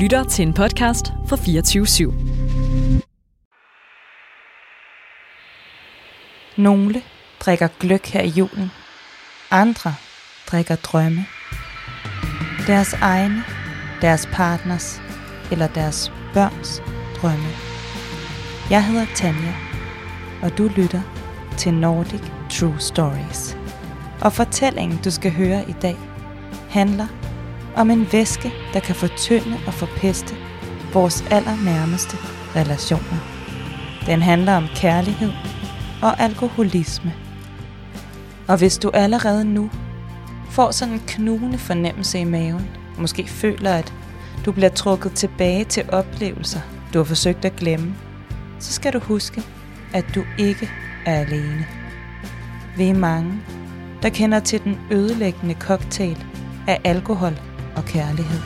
lytter til en podcast fra 24 /7. Nogle drikker gløk her i julen. Andre drikker drømme. Deres egne, deres partners eller deres børns drømme. Jeg hedder Tanja, og du lytter til Nordic True Stories. Og fortællingen, du skal høre i dag, handler om en væske, der kan fortynde og forpeste vores allernærmeste relationer. Den handler om kærlighed og alkoholisme. Og hvis du allerede nu får sådan en knugende fornemmelse i maven, måske føler, at du bliver trukket tilbage til oplevelser, du har forsøgt at glemme, så skal du huske, at du ikke er alene. Vi er mange, der kender til den ødelæggende cocktail af alkohol og kærlighed.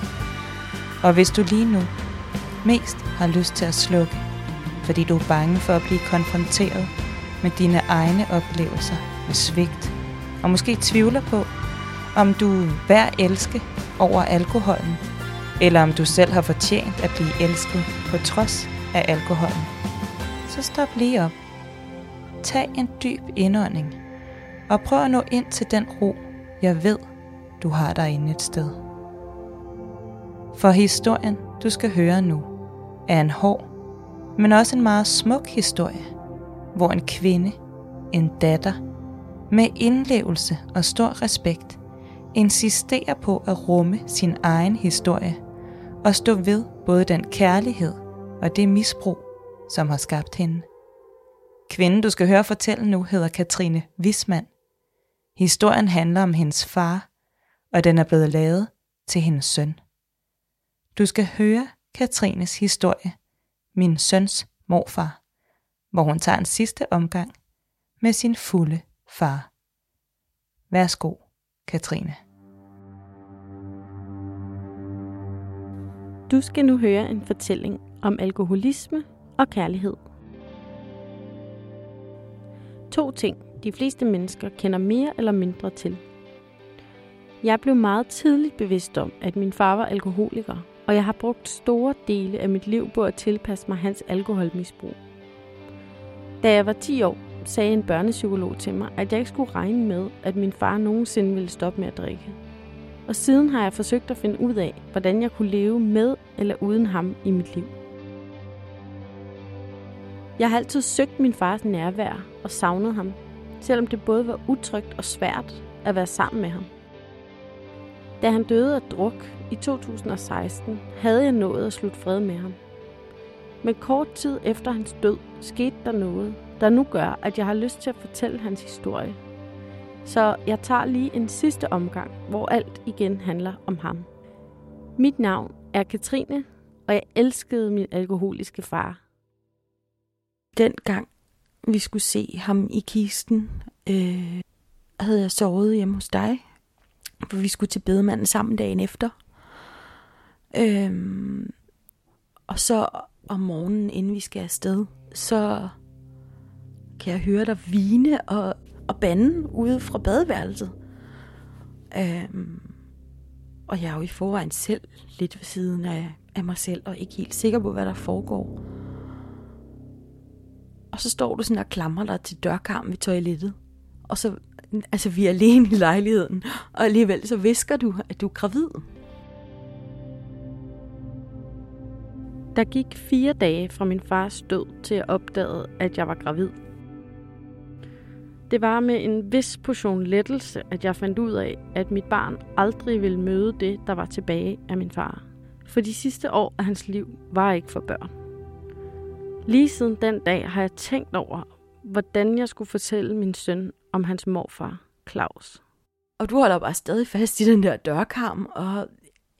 Og hvis du lige nu mest har lyst til at slukke, fordi du er bange for at blive konfronteret med dine egne oplevelser med svigt, og måske tvivler på, om du er elske over alkoholen, eller om du selv har fortjent at blive elsket på trods af alkoholen, så stop lige op. Tag en dyb indånding, og prøv at nå ind til den ro, jeg ved, du har derinde et sted. For historien, du skal høre nu, er en hård, men også en meget smuk historie, hvor en kvinde, en datter, med indlevelse og stor respekt, insisterer på at rumme sin egen historie og stå ved både den kærlighed og det misbrug, som har skabt hende. Kvinden, du skal høre fortælle nu, hedder Katrine Wismand. Historien handler om hendes far, og den er blevet lavet til hendes søn. Du skal høre Katrines historie, min søns morfar, hvor hun tager en sidste omgang med sin fulde far. Værsgo, Katrine. Du skal nu høre en fortælling om alkoholisme og kærlighed. To ting, de fleste mennesker kender mere eller mindre til. Jeg blev meget tidligt bevidst om, at min far var alkoholiker, og jeg har brugt store dele af mit liv på at tilpasse mig hans alkoholmisbrug. Da jeg var 10 år, sagde en børnepsykolog til mig, at jeg ikke skulle regne med, at min far nogensinde ville stoppe med at drikke. Og siden har jeg forsøgt at finde ud af, hvordan jeg kunne leve med eller uden ham i mit liv. Jeg har altid søgt min fars nærvær og savnet ham, selvom det både var utrygt og svært at være sammen med ham. Da han døde af druk i 2016, havde jeg nået at slutte fred med ham. Men kort tid efter hans død skete der noget, der nu gør, at jeg har lyst til at fortælle hans historie. Så jeg tager lige en sidste omgang, hvor alt igen handler om ham. Mit navn er Katrine, og jeg elskede min alkoholiske far. Den gang vi skulle se ham i kisten, øh, havde jeg sovet hjemme hos dig, for vi skulle til bedemanden sammen dagen efter. Øhm, og så om morgenen, inden vi skal afsted, så kan jeg høre dig vine og, og bande ude fra badeværelset. Øhm, og jeg er jo i forvejen selv lidt ved siden af, af mig selv, og ikke helt sikker på, hvad der foregår. Og så står du sådan og klamrer dig til dørkarmen ved toilettet. Og så, altså vi er alene i lejligheden, og alligevel så visker du, at du er gravid. Der gik fire dage fra min fars død til jeg opdagede, at jeg var gravid. Det var med en vis portion lettelse, at jeg fandt ud af, at mit barn aldrig ville møde det, der var tilbage af min far. For de sidste år af hans liv var ikke for børn. Lige siden den dag har jeg tænkt over, hvordan jeg skulle fortælle min søn om hans morfar, Claus. Og du holder bare stadig fast i den der dørkarm, og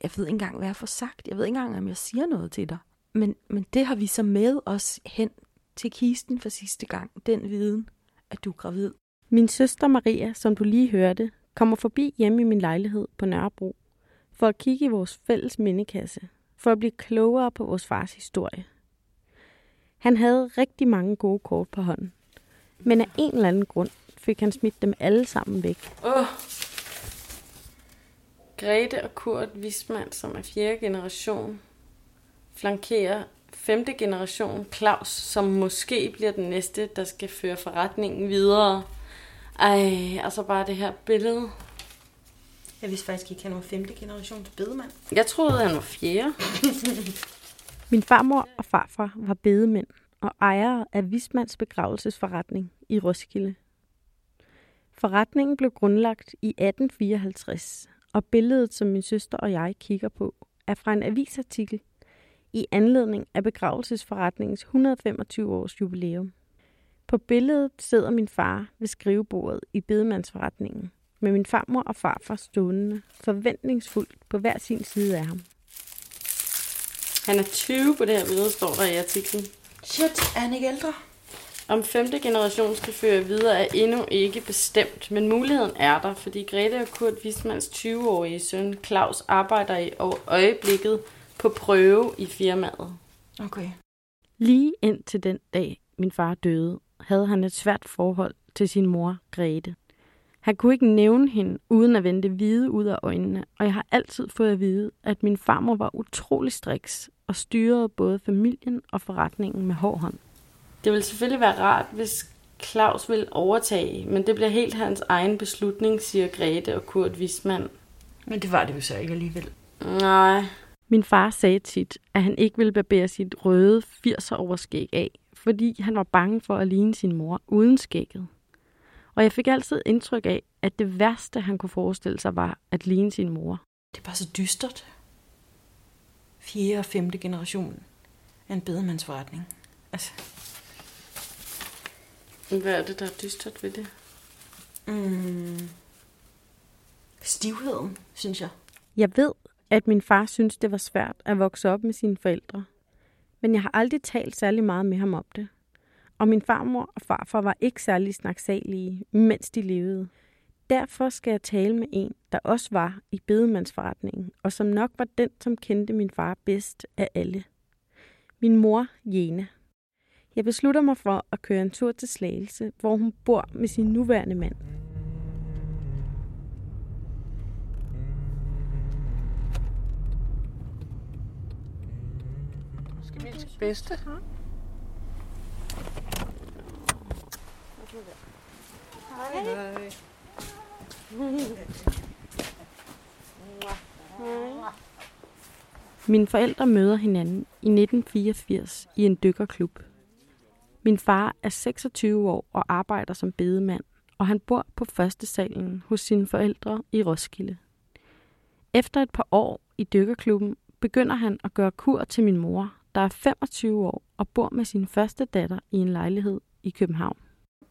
jeg ved ikke engang, hvad jeg får sagt. Jeg ved ikke engang, om jeg siger noget til dig. Men, men det har vi så med os hen til kisten for sidste gang. Den viden, at du er gravid. Min søster Maria, som du lige hørte, kommer forbi hjemme i min lejlighed på Nørrebro for at kigge i vores fælles mindekasse, for at blive klogere på vores fars historie. Han havde rigtig mange gode kort på hånden, men af en eller anden grund fik han smidt dem alle sammen væk. Oh. Grete og Kurt Wisman, som er fjerde generation, flankerer femte generation Claus, som måske bliver den næste, der skal føre forretningen videre. Ej, og så bare det her billede. Jeg vidste faktisk ikke, han var femte generations bedemand. Jeg troede, han var fjerde. Min farmor og farfar var bedemænd og ejere af Vismands begravelsesforretning i Roskilde. Forretningen blev grundlagt i 1854, og billedet, som min søster og jeg kigger på, er fra en avisartikel i anledning af begravelsesforretningens 125 års jubilæum. På billedet sidder min far ved skrivebordet i bedemandsforretningen, med min farmor og farfar stående forventningsfuldt på hver sin side af ham. Han er 20 på det her billede, står der i artiklen. Shit, er han ikke ældre? Om femte generation skal føre videre er endnu ikke bestemt, men muligheden er der, fordi Grete og Kurt Wismans 20-årige søn Claus arbejder i øjeblikket på prøve i firmaet. Okay. Lige indtil den dag, min far døde, havde han et svært forhold til sin mor, Grete. Han kunne ikke nævne hende, uden at vende hvide ud af øjnene, og jeg har altid fået at vide, at min farmor var utrolig striks og styrede både familien og forretningen med hård hånd. Det ville selvfølgelig være rart, hvis Claus vil overtage, men det bliver helt hans egen beslutning, siger Grete og Kurt Wisman. Men det var det jo så ikke alligevel. Nej. Min far sagde tit, at han ikke ville barbere sit røde 80'er overskæg af, fordi han var bange for at ligne sin mor uden skægget. Og jeg fik altid indtryk af, at det værste, han kunne forestille sig, var at ligne sin mor. Det er bare så dystert. Fjerde og femte generation af en bedemandsforretning. Altså, Hvad er det, der er dystert ved det? mm, stivheden, synes jeg. Jeg ved, at min far synes, det var svært at vokse op med sine forældre. Men jeg har aldrig talt særlig meget med ham om det. Og min farmor og farfar var ikke særlig snaksalige, mens de levede. Derfor skal jeg tale med en, der også var i bedemandsforretningen, og som nok var den, som kendte min far bedst af alle. Min mor, Jene. Jeg beslutter mig for at køre en tur til Slagelse, hvor hun bor med sin nuværende mand. Skal vi til bedste? Hej. Mine forældre møder hinanden i 1984 i en dykkerklub. Min far er 26 år og arbejder som bedemand, og han bor på første salen hos sine forældre i Roskilde. Efter et par år i dykkerklubben begynder han at gøre kur til min mor, der er 25 år og bor med sin første datter i en lejlighed i København.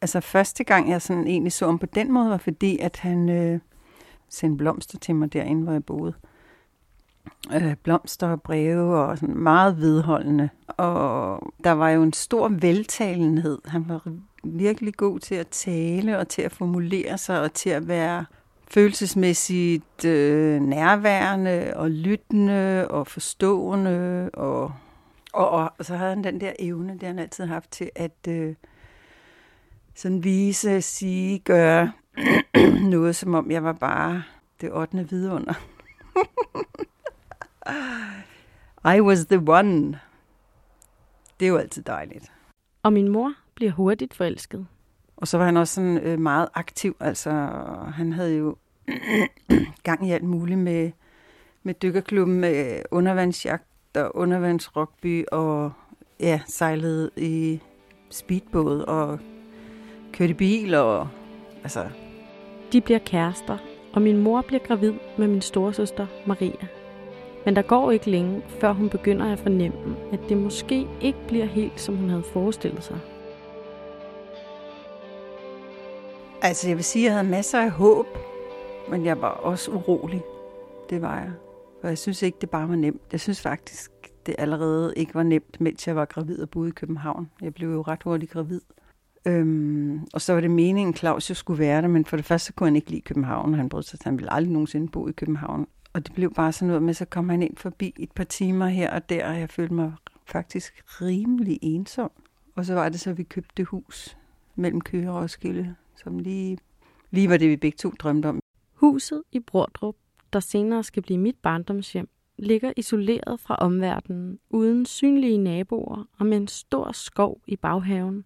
Altså første gang, jeg sådan egentlig så ham på den måde, var fordi, at han øh, sendte blomster til mig derinde, hvor jeg boede. Øh, blomster og breve og sådan meget vedholdende. Og der var jo en stor veltalenhed. Han var virkelig god til at tale og til at formulere sig og til at være følelsesmæssigt øh, nærværende og lyttende og forstående. Og, og, og, og så havde han den der evne, det han altid har haft til at øh, sådan vise, sige, gøre noget, som om jeg var bare det 8. vidunder. I was the one. Det er jo altid dejligt. Og min mor bliver hurtigt forelsket. Og så var han også sådan øh, meget aktiv. Altså, han havde jo gang i alt muligt med, med dykkerklubben, med undervandsjagt og undervandsrugby, og ja, sejlede i speedbåd og kørte bil, og altså, De bliver kærester, og min mor bliver gravid med min storesøster Maria. Men der går ikke længe, før hun begynder at fornemme, at det måske ikke bliver helt, som hun havde forestillet sig. Altså, jeg vil sige, at jeg havde masser af håb, men jeg var også urolig. Det var jeg. For jeg synes ikke, det bare var nemt. Jeg synes faktisk, det allerede ikke var nemt, mens jeg var gravid og boede i København. Jeg blev jo ret hurtigt gravid. Øhm, og så var det meningen, at Claus jo skulle være der, men for det første kunne han ikke lide København, og han brød sig, at han ville aldrig nogensinde bo i København. Og det blev bare sådan noget med, så kom han ind forbi et par timer her og der, og jeg følte mig faktisk rimelig ensom. Og så var det så, at vi købte det hus mellem Køge og Roskilde, som lige, lige var det, vi begge to drømte om. Huset i Brordrup, der senere skal blive mit barndomshjem, ligger isoleret fra omverdenen, uden synlige naboer og med en stor skov i baghaven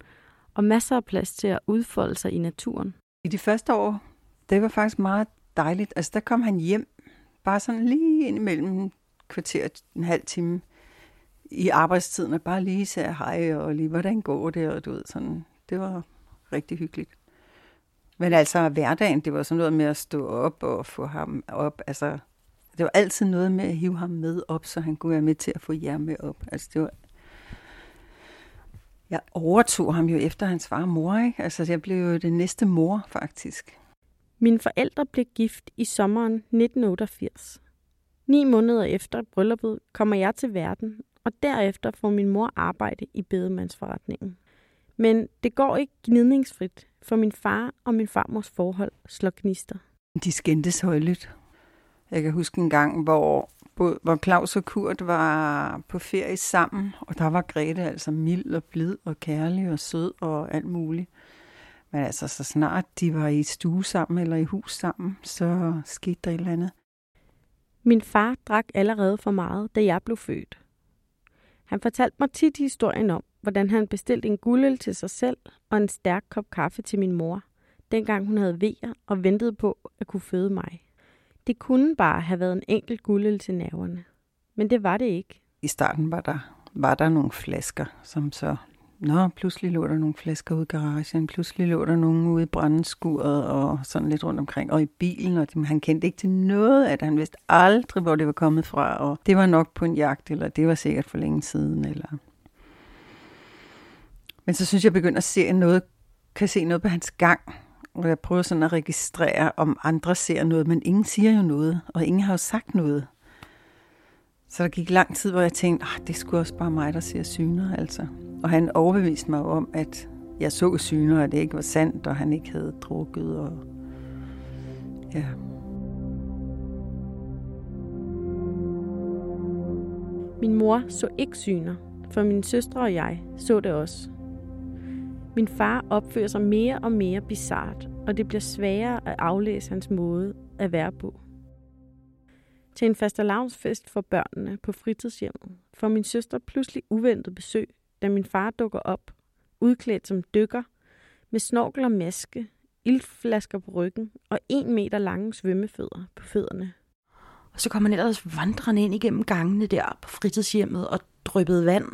og masser af plads til at udfolde sig i naturen. I de første år, det var faktisk meget dejligt. Altså, der kom han hjem, bare sådan lige ind imellem kvarter, en halv time i arbejdstiden, og bare lige sagde hej, og lige, hvordan går det, og du ved, sådan, det var rigtig hyggeligt. Men altså, hverdagen, det var sådan noget med at stå op og få ham op, altså, det var altid noget med at hive ham med op, så han kunne være med til at få jer med op. Altså, det var jeg overtog ham jo efter hans far og mor, ikke? Altså, jeg blev jo den næste mor, faktisk. Mine forældre blev gift i sommeren 1988. Ni måneder efter brylluppet kommer jeg til verden, og derefter får min mor arbejde i bedemandsforretningen. Men det går ikke gnidningsfrit, for min far og min farmors forhold slår gnister. De skændtes højligt. Jeg kan huske en gang, hvor, hvor Claus og Kurt var på ferie sammen, og der var Grete altså mild og blid og kærlig og sød og alt muligt. Men altså, så snart de var i stue sammen eller i hus sammen, så skete der et eller andet. Min far drak allerede for meget, da jeg blev født. Han fortalte mig tit historien om, hvordan han bestilte en guldøl til sig selv og en stærk kop kaffe til min mor, dengang hun havde vejer og ventede på at kunne føde mig. Det kunne bare have været en enkelt guldøl til nerverne. Men det var det ikke. I starten var der, var der nogle flasker, som så... Nå, pludselig lå der nogle flasker ude i garagen, pludselig lå der nogle ude i brændeskuret og sådan lidt rundt omkring, og i bilen, og han kendte ikke til noget at. Han vidste aldrig, hvor det var kommet fra, og det var nok på en jagt, eller det var sikkert for længe siden, eller... Men så synes jeg, jeg begynder at se noget, kan se noget på hans gang, og jeg prøver sådan at registrere, om andre ser noget, men ingen siger jo noget, og ingen har jo sagt noget. Så der gik lang tid, hvor jeg tænkte, ah, det skulle også bare mig, der ser syner, altså. Og han overbeviste mig om, at jeg så syner, og det ikke var sandt, og han ikke havde drukket, og ja. Min mor så ikke syner, for min søstre og jeg så det også. Min far opfører sig mere og mere bizart, og det bliver sværere at aflæse hans måde at være på. Til en fastelavnsfest for børnene på fritidshjemmet får min søster pludselig uventet besøg, da min far dukker op, udklædt som dykker, med snorkel og maske, ildflasker på ryggen og en meter lange svømmefødder på fødderne. Og så kom han ellers vandrende ind igennem gangene der på fritidshjemmet og dryppede vand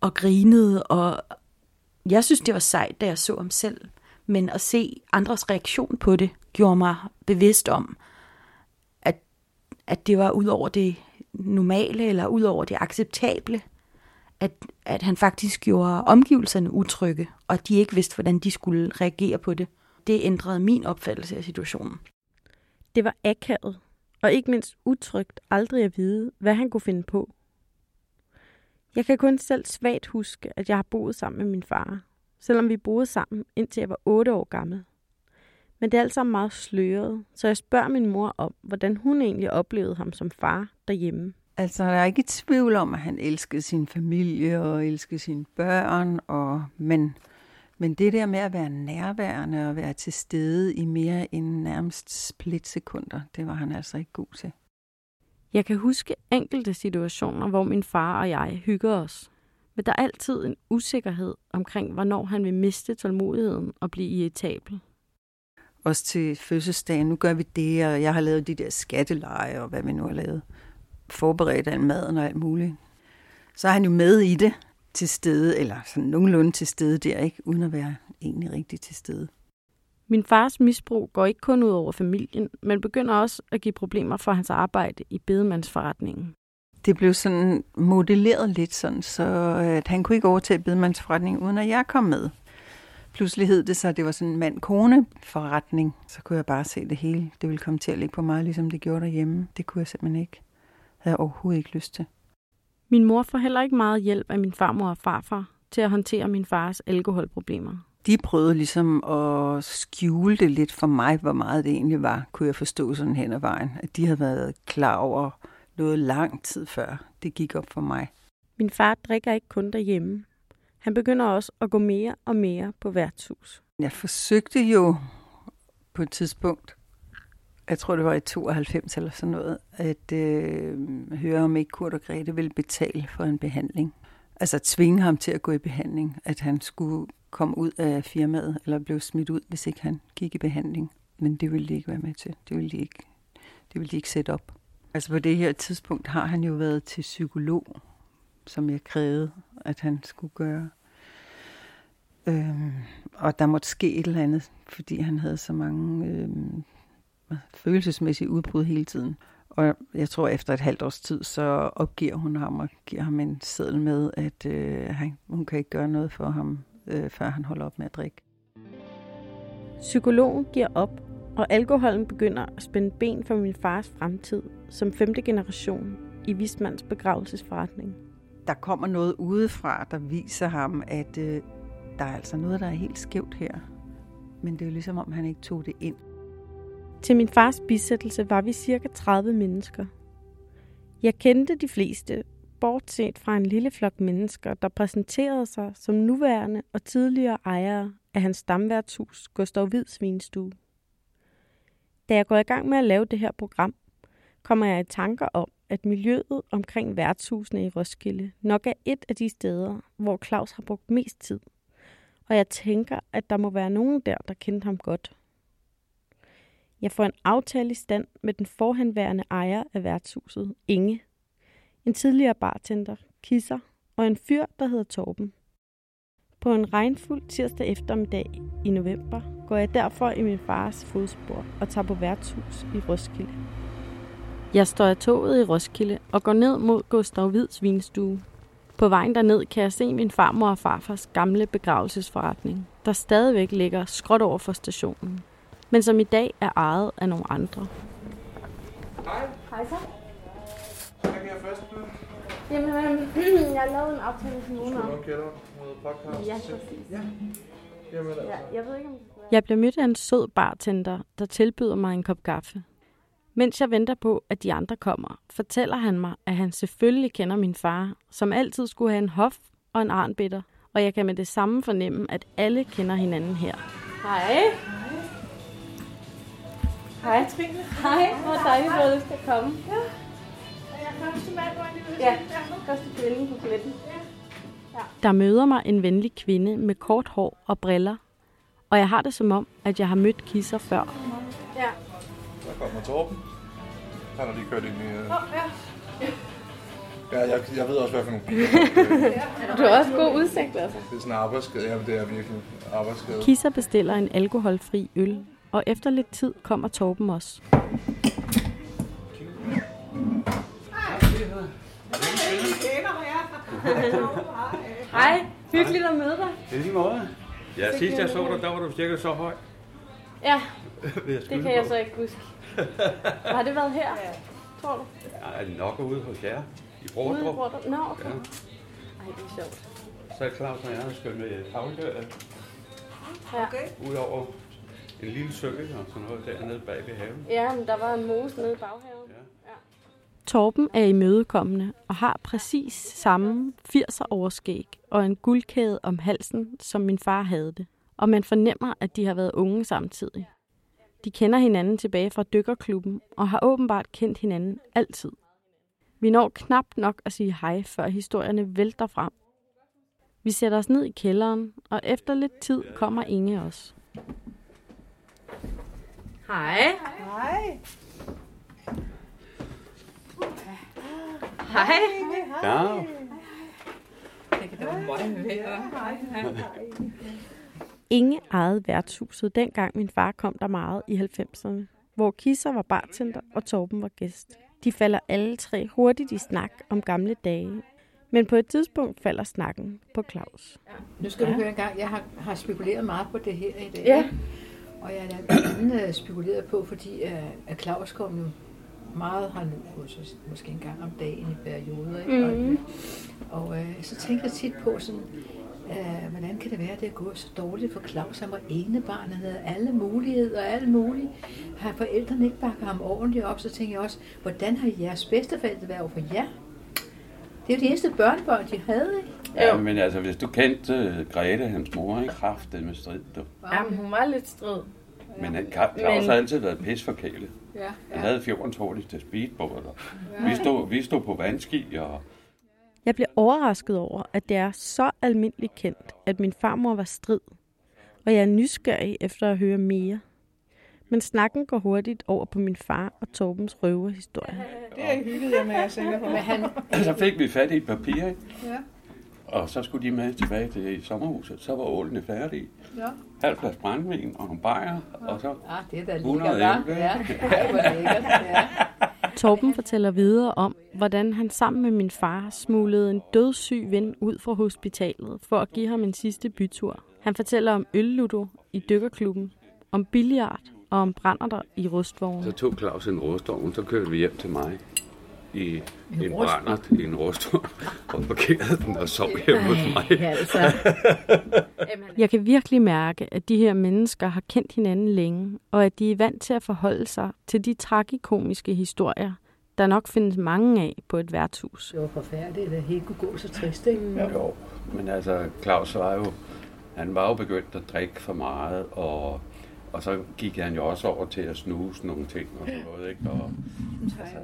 og grinede og jeg synes, det var sejt, da jeg så ham selv. Men at se andres reaktion på det, gjorde mig bevidst om, at det var ud over det normale, eller ud over det acceptable, at, at han faktisk gjorde omgivelserne utrygge, og at de ikke vidste, hvordan de skulle reagere på det. Det ændrede min opfattelse af situationen. Det var akavet, og ikke mindst utrygt aldrig at vide, hvad han kunne finde på. Jeg kan kun selv svagt huske, at jeg har boet sammen med min far, selvom vi boede sammen, indtil jeg var 8 år gammel. Men det er alt sammen meget sløret, så jeg spørger min mor om, hvordan hun egentlig oplevede ham som far derhjemme. Altså, der er ikke tvivl om, at han elskede sin familie og elskede sine børn, og, men, men det der med at være nærværende og være til stede i mere end nærmest splitsekunder, det var han altså ikke god til. Jeg kan huske enkelte situationer, hvor min far og jeg hygger os. Men der er altid en usikkerhed omkring, hvornår han vil miste tålmodigheden og blive irritabel. Også til fødselsdagen, nu gør vi det, og jeg har lavet de der skatteleje, og hvad vi nu har lavet. Forberedt al maden og alt muligt. Så er han jo med i det til stede, eller sådan nogenlunde til stede der, ikke? uden at være egentlig rigtig til stede. Min fars misbrug går ikke kun ud over familien, men begynder også at give problemer for hans arbejde i bedemandsforretningen. Det blev sådan modelleret lidt sådan, så at han kunne ikke overtage bedemandsforretningen, uden at jeg kom med. Pludselig hed det så, at det var sådan en mand-kone forretning. Så kunne jeg bare se det hele. Det ville komme til at ligge på mig, ligesom det gjorde derhjemme. Det kunne jeg simpelthen ikke. Havde jeg overhovedet ikke lyst til. Min mor får heller ikke meget hjælp af min farmor og farfar til at håndtere min fars alkoholproblemer de prøvede ligesom at skjule det lidt for mig, hvor meget det egentlig var, kunne jeg forstå sådan hen ad vejen. At de havde været klar over noget lang tid før det gik op for mig. Min far drikker ikke kun derhjemme. Han begynder også at gå mere og mere på værtshus. Jeg forsøgte jo på et tidspunkt jeg tror det var i 92 eller sådan noget, at øh, høre om ikke Kurt og Grete ville betale for en behandling. Altså tvinge ham til at gå i behandling, at han skulle komme ud af firmaet, eller blev smidt ud, hvis ikke han gik i behandling. Men det ville de ikke være med til. Det ville de ikke, det ville de ikke sætte op. Altså på det her tidspunkt har han jo været til psykolog, som jeg krævede, at han skulle gøre. Øhm, og der måtte ske et eller andet, fordi han havde så mange øhm, følelsesmæssige udbrud hele tiden. Og jeg tror, efter et halvt års tid, så opgiver hun ham og giver ham en seddel med, at øh, han, hun kan ikke gøre noget for ham, øh, før han holder op med at drikke. Psykologen giver op, og alkoholen begynder at spænde ben for min fars fremtid som femte generation i Vismands begravelsesforretning. Der kommer noget udefra, der viser ham, at øh, der er altså noget, der er helt skævt her. Men det er jo ligesom, om han ikke tog det ind. Til min fars bisættelse var vi cirka 30 mennesker. Jeg kendte de fleste, bortset fra en lille flok mennesker, der præsenterede sig som nuværende og tidligere ejere af hans stamværtshus Gustav Hvids vinstue. Da jeg går i gang med at lave det her program, kommer jeg i tanker om, at miljøet omkring værtshusene i Roskilde nok er et af de steder, hvor Claus har brugt mest tid. Og jeg tænker, at der må være nogen der, der kendte ham godt. Jeg får en aftale i stand med den forhenværende ejer af værtshuset, Inge. En tidligere bartender, Kisser, og en fyr, der hedder Torben. På en regnfuld tirsdag eftermiddag i november går jeg derfor i min fars fodspor og tager på værtshus i Roskilde. Jeg står af toget i Roskilde og går ned mod Gustav Hvids vinstue. På vejen derned kan jeg se min farmor og farfars gamle begravelsesforretning, der stadigvæk ligger skråt over for stationen men som i dag er ejet af nogle andre. Hej. Hej så. Hvad kan jeg først byde? Jamen, øh, jeg har lavet en aftale med nogen om. Nogle kælder, noget podcast. Ja, præcis. Ja. Jamen altså. Ja, jeg ved ikke, om det skal være. Jeg bliver mødt af en sød bartender, der tilbyder mig en kop kaffe. Mens jeg venter på, at de andre kommer, fortæller han mig, at han selvfølgelig kender min far, som altid skulle have en hof og en arnbitter, og jeg kan med det samme fornemme, at alle kender hinanden her. Hej. Hej. Trine. Hej. Hvor dejligt, at du lyst til at komme. Ja. Er jeg første mand, hvor jeg Ja, første kvinde på pletten. Der møder mig en venlig kvinde med kort hår og briller, og jeg har det som om, at jeg har mødt kisser før. Ja. Der kommer Torben. Han har lige kørt ind i... Uh... Åh, ja. Ja, jeg, jeg ved også, hvad for nogle biler. det Du har også god udsigt, altså. er sådan en arbejdsskade. Ja, det er virkelig arbejdsskade. Kisser bestiller en alkoholfri øl, og efter lidt tid kommer Torben også. Hej. Hyggeligt at møde dig. Det er lige måde. Ja, sidst jeg så dig, der var du cirka så høj. Ja, det kan jeg så ikke huske. Har det været her, tror du? Ja, er det nok ude hos jer? I Ude i? Brøndrup? Nå, okay. Ja. Ej, det er sjovt. Så er Claus og jeg har skønt med havlgøret Ja. Okay. ud over en lille sø og sådan noget dernede bag ved haven. Ja, men der var en mose nede i baghaven. Ja. Torben er imødekommende og har præcis samme 80'er overskæg og en guldkæde om halsen, som min far havde det. Og man fornemmer, at de har været unge samtidig. De kender hinanden tilbage fra dykkerklubben og har åbenbart kendt hinanden altid. Vi når knap nok at sige hej, før historierne vælter frem. Vi sætter os ned i kælderen, og efter lidt tid kommer Inge også. Hej. Hej. Hej. Ja, Inge ejede værtshuset, dengang min far kom der meget i 90'erne, hvor Kisser var bartender og Torben var gæst. De falder alle tre hurtigt i snak om gamle dage, men på et tidspunkt falder snakken på Claus. Nu skal ja. du høre en gang, jeg har, har spekuleret meget på det her i dag. Ja. Og jeg har blandt andet øh, spekuleret på, fordi uh, at Claus kom jo meget herned hos os, måske en gang om dagen i perioder. Ikke? Mhm. Og, og uh, så tænker jeg tit på sådan, uh, hvordan kan det være, at det er gået så dårligt for Claus? Han var ene barn, han havde alle muligheder og alt muligt. Har forældrene ikke bakket ham ordentligt op, så tænker jeg også, hvordan har jeres bedsteforældre været over for jer? Det er jo de eneste børnebørn, de havde, ikke? ja men altså, hvis du kendte uh, Grete, hans mor, ikke haft det med strid, du. Jamen, hun var lidt strid. Men han, Claus Men- har altid været pis for kæle. Ja, ja. Han havde fjordens hurtigste speedbåd. Ja. Vi, stod, vi stod på vandski, og Jeg bliver overrasket over, at det er så almindeligt kendt, at min farmor var strid. Og jeg er nysgerrig efter at høre mere. Men snakken går hurtigt over på min far og Torbens røverhistorie. Det er hygget jeg med, jeg tænker på. Han, så fik vi fat i et papir, ikke? ja, og så skulle de med tilbage til sommerhuset. Så var ålene færdige. ja. Halv flas brændvin og nogle bajer, og så Ah, det er da 100 lækkert, hva'? æbler. Ja, Ej, hvor lækkert. Ja. Torben fortæller videre om, hvordan han sammen med min far smuglede en dødssyg ven ud fra hospitalet for at give ham en sidste bytur. Han fortæller om ølludo i dykkerklubben, om billiard og om brænder i rustvognen. Så tog Claus en rustvogn, så kørte vi hjem til mig i en, en brændert i en rustvogn, og parkerede den og sov hjemme hos mig. Ja, altså. Jeg kan virkelig mærke, at de her mennesker har kendt hinanden længe, og at de er vant til at forholde sig til de tragikomiske historier, der nok findes mange af på et værtshus. Det var forfærdeligt, at det hele kunne gå så trist, ikke? Jo, men altså, Claus var jo, han var jo begyndt at drikke for meget, og, og så gik han jo også over til at snuse nogle ting og sådan noget, ikke? Og, altså,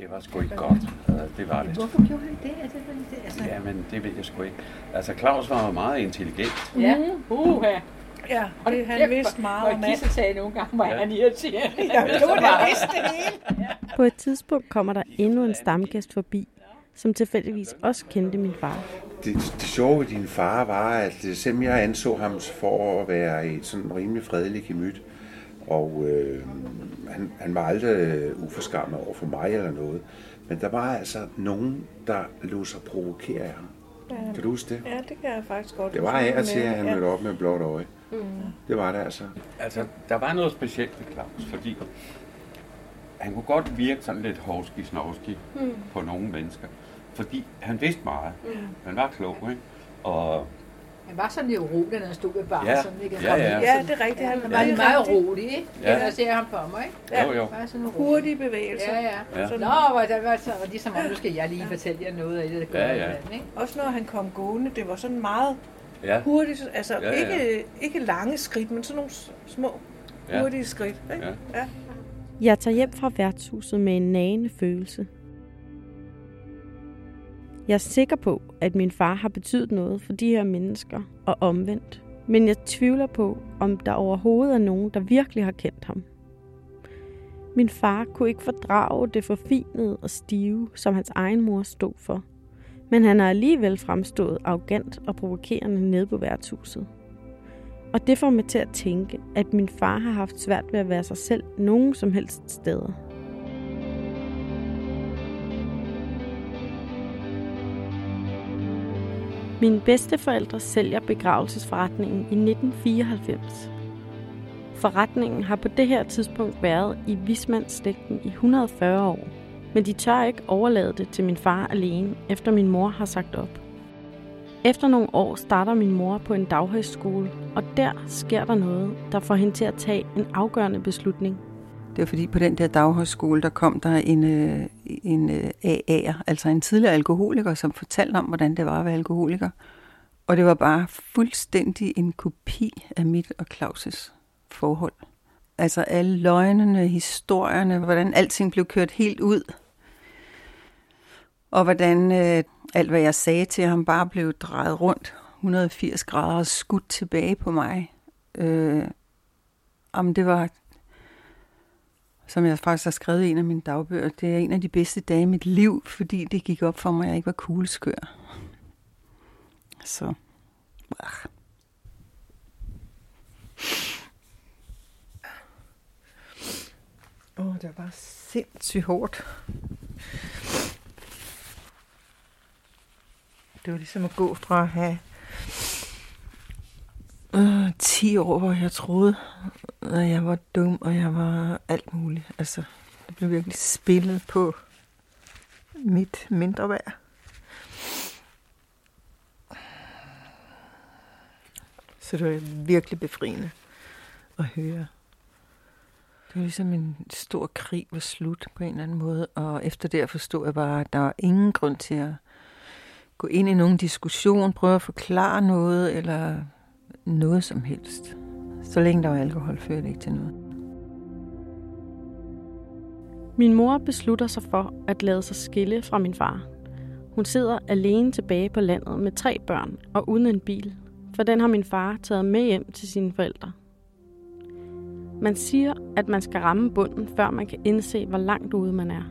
det var sgu ikke godt. Altså, det var det. Hvorfor gjorde han det? Er det, det altså... Ja, men det ved jeg sgu ikke. Altså, Claus var jo meget intelligent. Ja. Uh, Ja, det, han vidste meget om alt. sagde nogle gange, var Ja. han irriterende. Ja, det var det vidste det hele. På et tidspunkt kommer der endnu en stamgæst forbi, som tilfældigvis også kendte min far. Det, det sjove ved din far var, at øh, selvom jeg anså ham for at være et sådan rimelig fredeligt gemyt, og øh, han, han var aldrig øh, uforskammet over for mig eller noget, men der var altså nogen, der lå sig provokere af ham. Ja. Kan du huske det? Ja, det kan jeg faktisk godt. Det var af og til, at han Ja. mødte op med blåt øje. Mm. Det var det altså. Altså, der var noget specielt ved Claus, fordi han kunne godt virke sådan lidt hovski-snovski Mm. på nogle mennesker. Fordi han vidste meget. Mm. Han var klog, ikke? Og Han var sådan lidt urolig, når han stod ved baren. Ja. Sådan, ikke? Ja, ja. Ja, det er rigtigt. Han var meget rigtig rolig, ikke? Ja. Ja. Jeg ser ham for mig, ikke? Ja. Jo, jo. Bare sådan rolig. hurtige bevægelser. Ja, ja. Ja. Nå, hvor der var så, og ligesom om, nu skal jeg lige fortælle jer noget af det, der gør Ja, ja, ja. ja. ikke? Også når han kom gående, det var sådan meget ja, hurtigt. Altså Ja, ja. Ikke, ikke lange skridt, men sådan nogle små Ja. hurtige skridt. Ikke? Ja. Ja. Jeg tager hjem fra værtshuset med en nagende følelse. Jeg er sikker på, at min far har betydet noget for de her mennesker og omvendt. Men jeg tvivler på, om der overhovedet er nogen, der virkelig har kendt ham. Min far kunne ikke fordrage det forfinede og stive, som hans egen mor stod for. Men han har alligevel fremstået arrogant og provokerende nede på værtshuset. Og det får mig til at tænke, at min far har haft svært ved at være sig selv nogen som helst steder. Mine bedsteforældre sælger begravelsesforretningen i 1994. Forretningen har på det her tidspunkt været i Vismandsslægten i 140 år, men de tør ikke overlade det til min far alene, efter min mor har sagt op. Efter nogle år starter min mor på en daghøjskole, og der sker der noget, der får hende til at tage en afgørende beslutning. Det var fordi på den der daghøjskole, der kom der en, øh, en øh, AA'er, altså en tidligere alkoholiker, som fortalte om, hvordan det var at være alkoholiker. Og det var bare fuldstændig en kopi af mit og Claus' forhold. Altså alle løgnene, historierne, hvordan alting blev kørt helt ud. Og hvordan øh, alt, hvad jeg sagde til ham, bare blev drejet rundt 180 grader og skudt tilbage på mig. Øh, om det var som jeg faktisk har skrevet i en af mine dagbøger, det er en af de bedste dage i mit liv, fordi det gik op for mig, at jeg ikke var kugleskør. Så, ah. Åh, oh, det var bare sindssygt hårdt. Det var ligesom at gå fra at have øh, 10 år, hvor jeg troede, at jeg var dum, og jeg var alt muligt. Altså, det blev virkelig spillet på mit mindre værd. Så det var virkelig befriende at høre. Det var ligesom en stor krig var slut på en eller anden måde, og efter det forstod jeg bare, at der var ingen grund til at gå ind i nogen diskussion, prøve at forklare noget, eller noget som helst. Så længe der var alkohol, førte det ikke til noget. Min mor beslutter sig for at lade sig skille fra min far. Hun sidder alene tilbage på landet med tre børn og uden en bil, for den har min far taget med hjem til sine forældre. Man siger, at man skal ramme bunden, før man kan indse, hvor langt ude man er.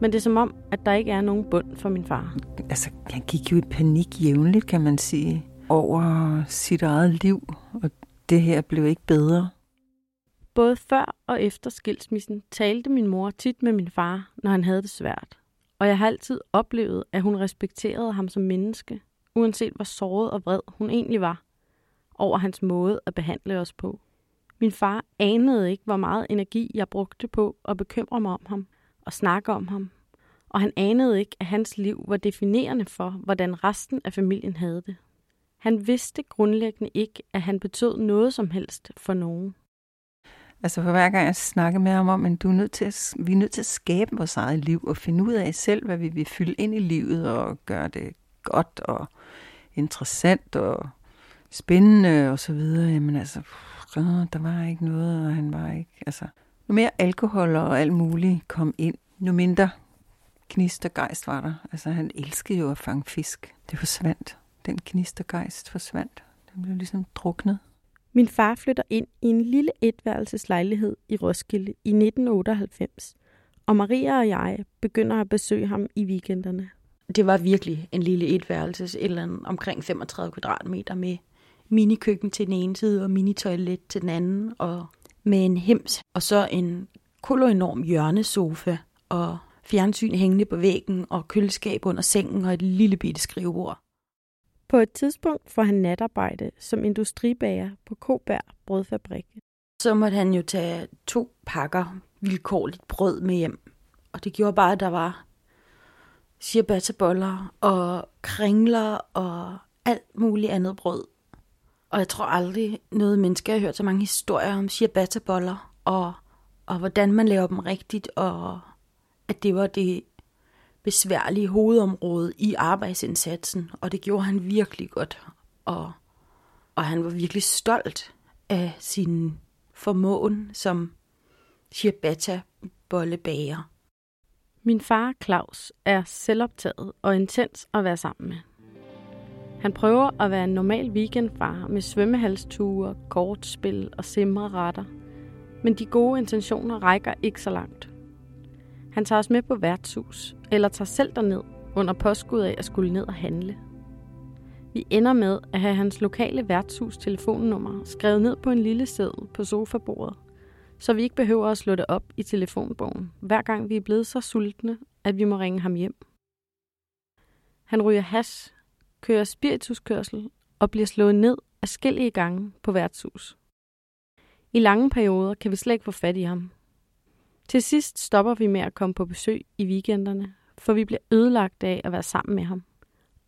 Men det er som om, at der ikke er nogen bund for min far. Altså, han gik jo i panik jævnligt, kan man sige, over sit eget liv, og det her blev ikke bedre. Både før og efter skilsmissen talte min mor tit med min far, når han havde det svært. Og jeg har altid oplevet, at hun respekterede ham som menneske, uanset hvor såret og vred hun egentlig var, over hans måde at behandle os på. Min far anede ikke, hvor meget energi jeg brugte på at bekymre mig om ham og snakke om ham. Og han anede ikke, at hans liv var definerende for, hvordan resten af familien havde det. Han vidste grundlæggende ikke, at han betød noget som helst for nogen. Altså for hver gang jeg snakker med ham om, at du er nødt til at, vi er nødt til at skabe vores eget liv og finde ud af selv, hvad vi vil fylde ind i livet og gøre det godt og interessant og spændende og så videre. Jamen altså, der var ikke noget, og han var ikke, altså... Nu mere alkohol og alt muligt kom ind, nu mindre knist og gejst var der. Altså han elskede jo at fange fisk. Det forsvandt. Den knist og gejst forsvandt. Den blev ligesom druknet. Min far flytter ind i en lille etværelseslejlighed i Roskilde i 1998, og Maria og jeg begynder at besøge ham i weekenderne. Det var virkelig en lille etværelses, et eller andet omkring 35 kvadratmeter med minikøkken til den ene side og minitoilet til den anden, og med en hems, og så en koloenorm hjørnesofa, og fjernsyn hængende på væggen, og køleskab under sengen og et lille bitte skrivebord. På et tidspunkt får han natarbejde som industribager på Kobær Brødfabrik. Så måtte han jo tage to pakker vilkårligt brød med hjem. Og det gjorde bare, at der var ciabattaboller og kringler og alt muligt andet brød. Og jeg tror aldrig noget menneske har hørt så mange historier om ciabattaboller og, og hvordan man laver dem rigtigt, og at det var det besværlige hovedområde i arbejdsindsatsen, og det gjorde han virkelig godt. Og, og han var virkelig stolt af sin formåen som ciabatta-bollebager. Min far Claus er selvoptaget og intens at være sammen med. Han prøver at være en normal weekendfar med svømmehalsture, kortspil og simreretter. Men de gode intentioner rækker ikke så langt. Han tager os med på værtshus, eller tager selv derned under påskud af at skulle ned og handle. Vi ender med at have hans lokale værtshus telefonnummer skrevet ned på en lille seddel på sofabordet, så vi ikke behøver at slå det op i telefonbogen, hver gang vi er blevet så sultne, at vi må ringe ham hjem. Han ryger hash, kører spirituskørsel og bliver slået ned af skældige gange på værtshus. I lange perioder kan vi slet ikke få fat i ham, til sidst stopper vi med at komme på besøg i weekenderne, for vi bliver ødelagt af at være sammen med ham.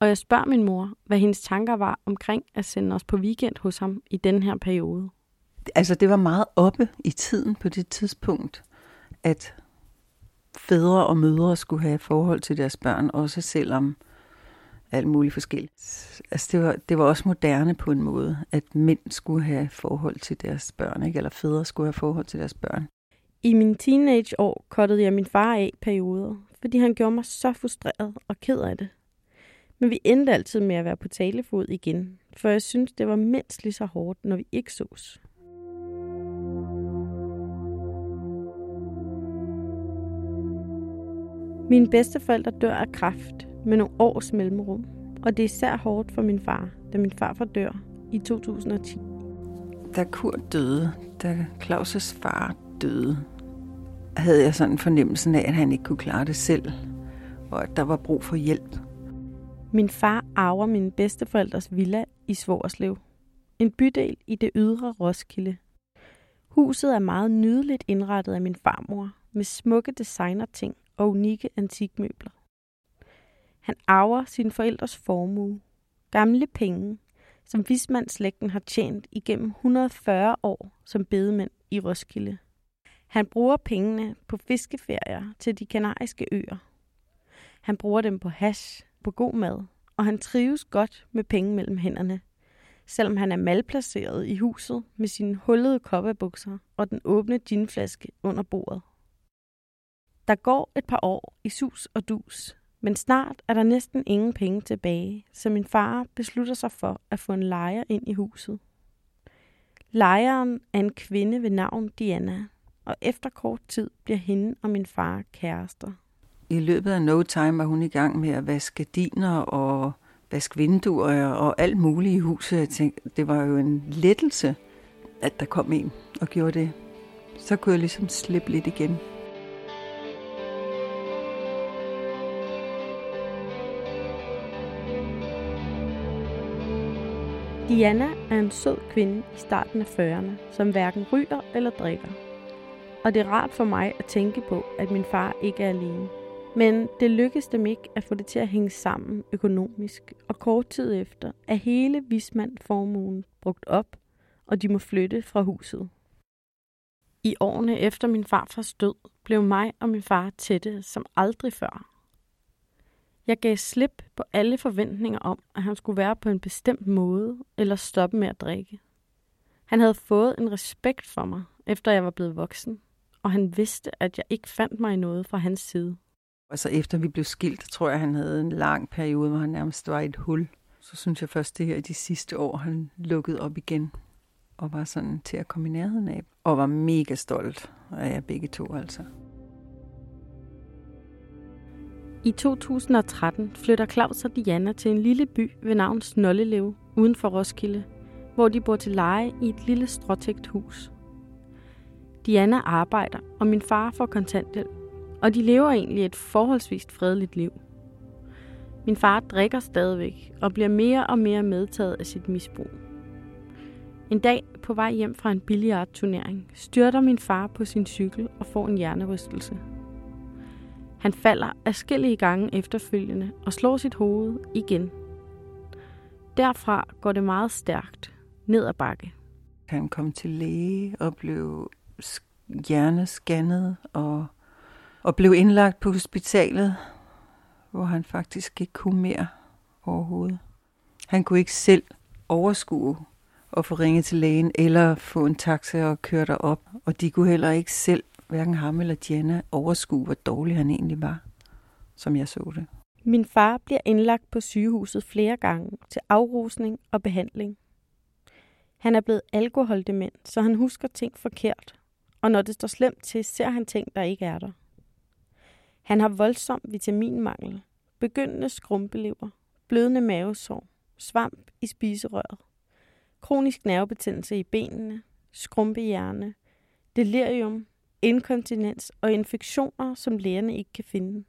Og jeg spørger min mor, hvad hendes tanker var omkring at sende os på weekend hos ham i den her periode. Altså, det var meget oppe i tiden på det tidspunkt, at fædre og mødre skulle have forhold til deres børn, også selvom alt muligt forskelligt. Altså, det var, det var også moderne på en måde, at mænd skulle have forhold til deres børn, ikke? eller fædre skulle have forhold til deres børn. I min teenageår kottede jeg min far af perioder, fordi han gjorde mig så frustreret og ked af det. Men vi endte altid med at være på talefod igen, for jeg synes, det var mindst lige så hårdt, når vi ikke sås. Mine bedsteforældre dør af kræft med nogle års mellemrum, og det er især hårdt for min far, da min farfar dør i 2010. Da Kurt døde, da Claus' far døde, havde jeg sådan fornemmelsen af, at han ikke kunne klare det selv, og at der var brug for hjælp. Min far arver min bedsteforældres villa i Svorslev. En bydel i det ydre Roskilde. Huset er meget nydeligt indrettet af min farmor, med smukke designerting og unikke antikmøbler. Han arver sin forældres formue, gamle penge, som vismandsslægten har tjent igennem 140 år som bedemænd i Roskilde. Han bruger pengene på fiskeferier til de kanariske øer. Han bruger dem på hash, på god mad, og han trives godt med penge mellem hænderne, selvom han er malplaceret i huset med sine hullede kopperbukser og den åbne ginflaske under bordet. Der går et par år i sus og dus, men snart er der næsten ingen penge tilbage, så min far beslutter sig for at få en lejer ind i huset. Lejeren er en kvinde ved navn Diana, og efter kort tid bliver hende og min far kærester. I løbet af no time var hun i gang med at vaske diner og vaske vinduer og alt muligt i huset. Jeg tænkte, det var jo en lettelse, at der kom en og gjorde det. Så kunne jeg ligesom slippe lidt igen. Diana er en sød kvinde i starten af 40'erne, som hverken ryger eller drikker. Og det er rart for mig at tænke på, at min far ikke er alene. Men det lykkedes dem ikke at få det til at hænge sammen økonomisk, og kort tid efter er hele Vismand-formuen brugt op, og de må flytte fra huset. I årene efter min farfars død blev mig og min far tætte som aldrig før. Jeg gav slip på alle forventninger om, at han skulle være på en bestemt måde eller stoppe med at drikke. Han havde fået en respekt for mig, efter jeg var blevet voksen, og han vidste, at jeg ikke fandt mig i noget fra hans side. Altså efter vi blev skilt, tror jeg, han havde en lang periode, hvor han nærmest var i et hul. Så synes jeg først det her de sidste år, han lukkede op igen og var sådan til at komme i nærheden af. Og var mega stolt af jer begge to altså. I 2013 flytter Claus og Diana til en lille by ved navn Snollelev uden for Roskilde, hvor de bor til leje i et lille stråtægt hus. Diana arbejder, og min far får kontanthjælp, og de lever egentlig et forholdsvis fredeligt liv. Min far drikker stadigvæk og bliver mere og mere medtaget af sit misbrug. En dag på vej hjem fra en billiardturnering styrter min far på sin cykel og får en hjernerystelse. Han falder afskillige gange efterfølgende og slår sit hoved igen. Derfra går det meget stærkt ned ad bakke. Han kom til læge og blev hjernescannet og, og blev indlagt på hospitalet, hvor han faktisk ikke kunne mere overhovedet. Han kunne ikke selv overskue at få ringet til lægen eller få en taxa og køre derop. Og de kunne heller ikke selv, hverken ham eller Diana, overskue, hvor dårlig han egentlig var, som jeg så det. Min far bliver indlagt på sygehuset flere gange til afrusning og behandling. Han er blevet alkoholdement, så han husker ting forkert, og når det står slemt til, ser han ting, der ikke er der. Han har voldsom vitaminmangel, begyndende skrumpelever, blødende mavesår, svamp i spiserøret, kronisk nervebetændelse i benene, skrumpehjerne, delirium, inkontinens og infektioner, som lægerne ikke kan finde.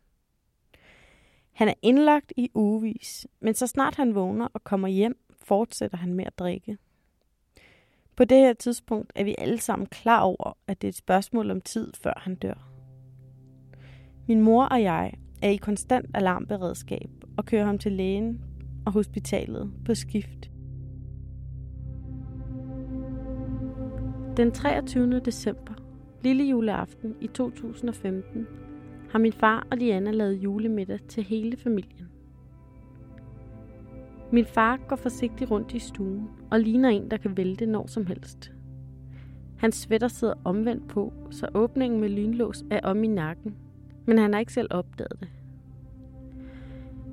Han er indlagt i ugevis, men så snart han vågner og kommer hjem, fortsætter han med at drikke. På det her tidspunkt er vi alle sammen klar over, at det er et spørgsmål om tid, før han dør. Min mor og jeg er i konstant alarmberedskab og kører ham til lægen og hospitalet på skift. Den 23. december, lille juleaften i 2015, har min far og Diana lavet julemiddag til hele familien. Min far går forsigtigt rundt i stuen og ligner en, der kan vælte når som helst. Hans sweater sidder omvendt på, så åbningen med lynlås er om i nakken, men han har ikke selv opdaget det.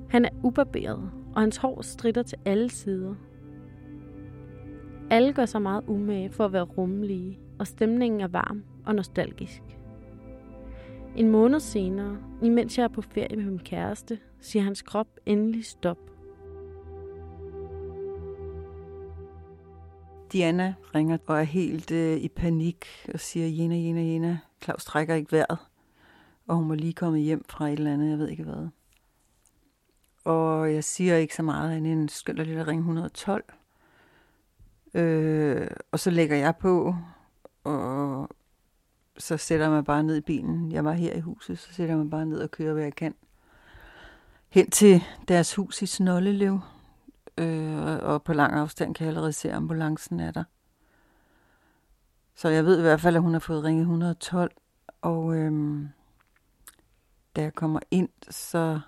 Han er ubarberet, og hans hår stritter til alle sider. Alle gør sig meget umage for at være rummelige, og stemningen er varm og nostalgisk. En måned senere, imens jeg er på ferie med min kæreste, siger hans krop endelig stop. Diana ringer og er helt øh, i panik og siger, Jena, Jena, Jena, Claus trækker ikke vejret. Og hun må lige komme hjem fra et eller andet, jeg ved ikke hvad. Og jeg siger ikke så meget, end en skynder lidt at ringe 112. Øh, og så lægger jeg på, og så sætter jeg mig bare ned i bilen. Jeg var her i huset, så sætter jeg mig bare ned og kører, hvad jeg kan. Hen til deres hus i Snollelev. Øh, og på lang afstand kan jeg allerede se, at ambulancen er der. Så jeg ved i hvert fald, at hun har fået ringet 112. Og øh, da jeg kommer ind, så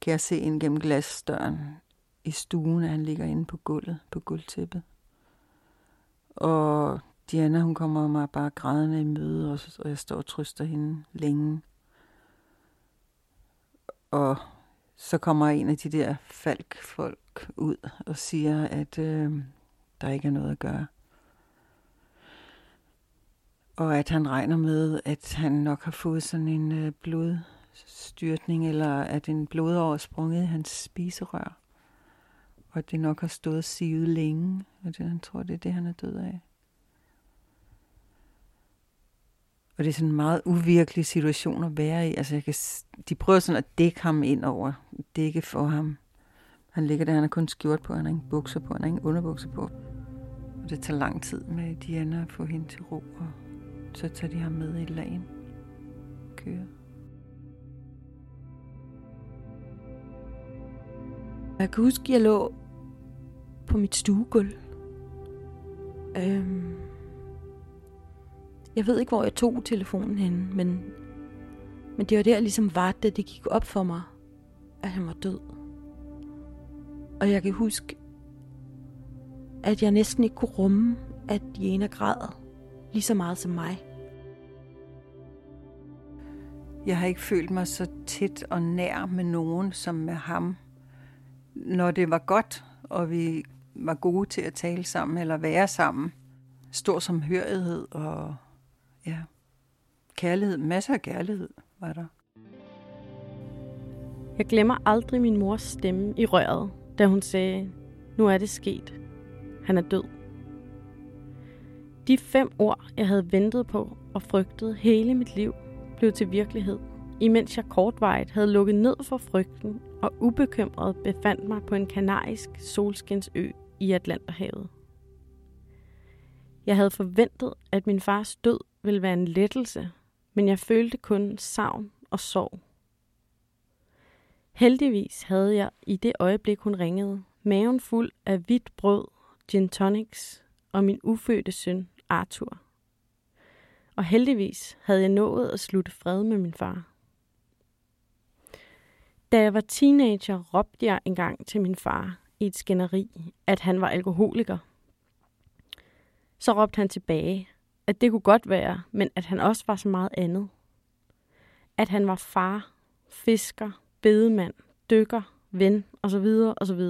kan jeg se ind gennem glasdøren i stuen, at han ligger inde på gulvet, på gulvtæppet. Og Diana, hun kommer mig bare grædende i møde, og, og jeg står og trøster hende længe. Og så kommer en af de der falkfolk ud og siger, at øh, der ikke er noget at gøre. Og at han regner med, at han nok har fået sådan en øh, blodstyrtning, eller at en blodår er sprunget i hans spiserør. Og at det nok har stået sivet længe, og det, han tror, det er det, han er død af. Og det er sådan en meget uvirkelig situation at være i. Altså, jeg kan, de prøver sådan at dække ham ind over, dække for ham. Han ligger der, han har kun skjort på, han har ingen bukser på, han har ingen underbukser på. Og det tager lang tid med Diana at få hende til ro, og så tager de ham med i lagen. Kører. Jeg kan huske, at jeg lå på mit stuegulv. Øhm, jeg ved ikke, hvor jeg tog telefonen hen, men, men det var der ligesom var, da det gik op for mig, at han var død. Og jeg kan huske, at jeg næsten ikke kunne rumme, at Jena græd lige så meget som mig. Jeg har ikke følt mig så tæt og nær med nogen som med ham. Når det var godt, og vi var gode til at tale sammen eller være sammen. Stor samhørighed og ja, kærlighed. Masser af kærlighed var der. Jeg glemmer aldrig min mors stemme i røret, da hun sagde, nu er det sket. Han er død. De fem ord, jeg havde ventet på og frygtet hele mit liv, blev til virkelighed, imens jeg kortvarigt havde lukket ned for frygten og ubekymret befandt mig på en kanarisk solskinsø i Atlanterhavet. Jeg havde forventet, at min fars død ville være en lettelse, men jeg følte kun savn og sorg. Heldigvis havde jeg i det øjeblik, hun ringede, maven fuld af hvidt brød, gin tonics og min ufødte søn Arthur. Og heldigvis havde jeg nået at slutte fred med min far. Da jeg var teenager, råbte jeg engang til min far i et skænderi, at han var alkoholiker. Så råbte han tilbage, at det kunne godt være, men at han også var så meget andet. At han var far, fisker, bedemand, dykker, ven osv. osv.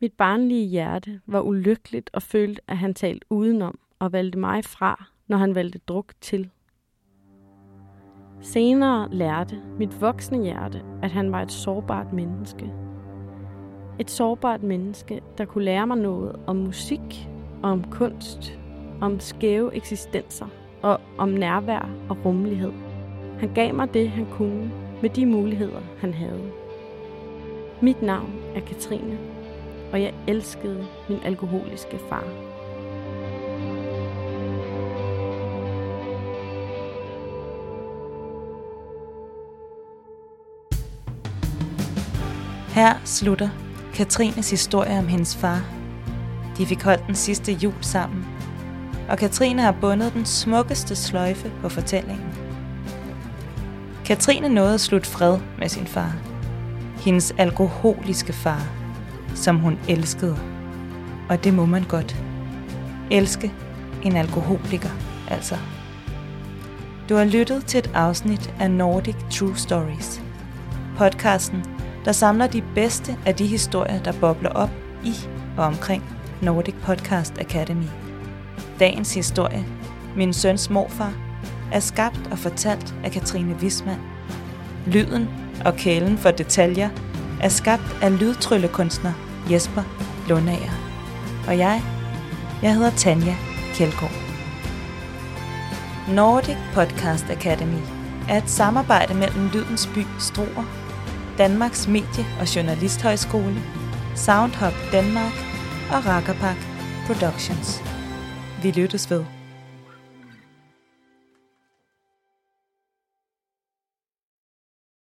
Mit barnlige hjerte var ulykkeligt og følte, at han talte udenom og valgte mig fra, når han valgte druk til. Senere lærte mit voksne hjerte, at han var et sårbart menneske. Et sårbart menneske, der kunne lære mig noget om musik, om kunst, om skæve eksistenser og om nærvær og rummelighed. Han gav mig det, han kunne, med de muligheder, han havde. Mit navn er Katrine, og jeg elskede min alkoholiske far. Her slutter Katrines historie om hendes far. De fik holdt den sidste jul sammen, og Katrine har bundet den smukkeste sløjfe på fortællingen. Katrine nåede at slutte fred med sin far. Hendes alkoholiske far, som hun elskede. Og det må man godt. Elske en alkoholiker, altså. Du har lyttet til et afsnit af Nordic True Stories. Podcasten, der samler de bedste af de historier, der bobler op i og omkring Nordic Podcast Academy. Dagens historie, Min søns morfar, er skabt og fortalt af Katrine Wisman. Lyden og kælen for detaljer er skabt af lydtryllekunstner Jesper Lundager. Og jeg, jeg hedder Tanja Kjeldgaard. Nordic Podcast Academy er et samarbejde mellem Lydens By Struer, Danmarks Medie- og Journalisthøjskole, Soundhop Danmark og Rakkerpak Productions. Vi lyttes ved.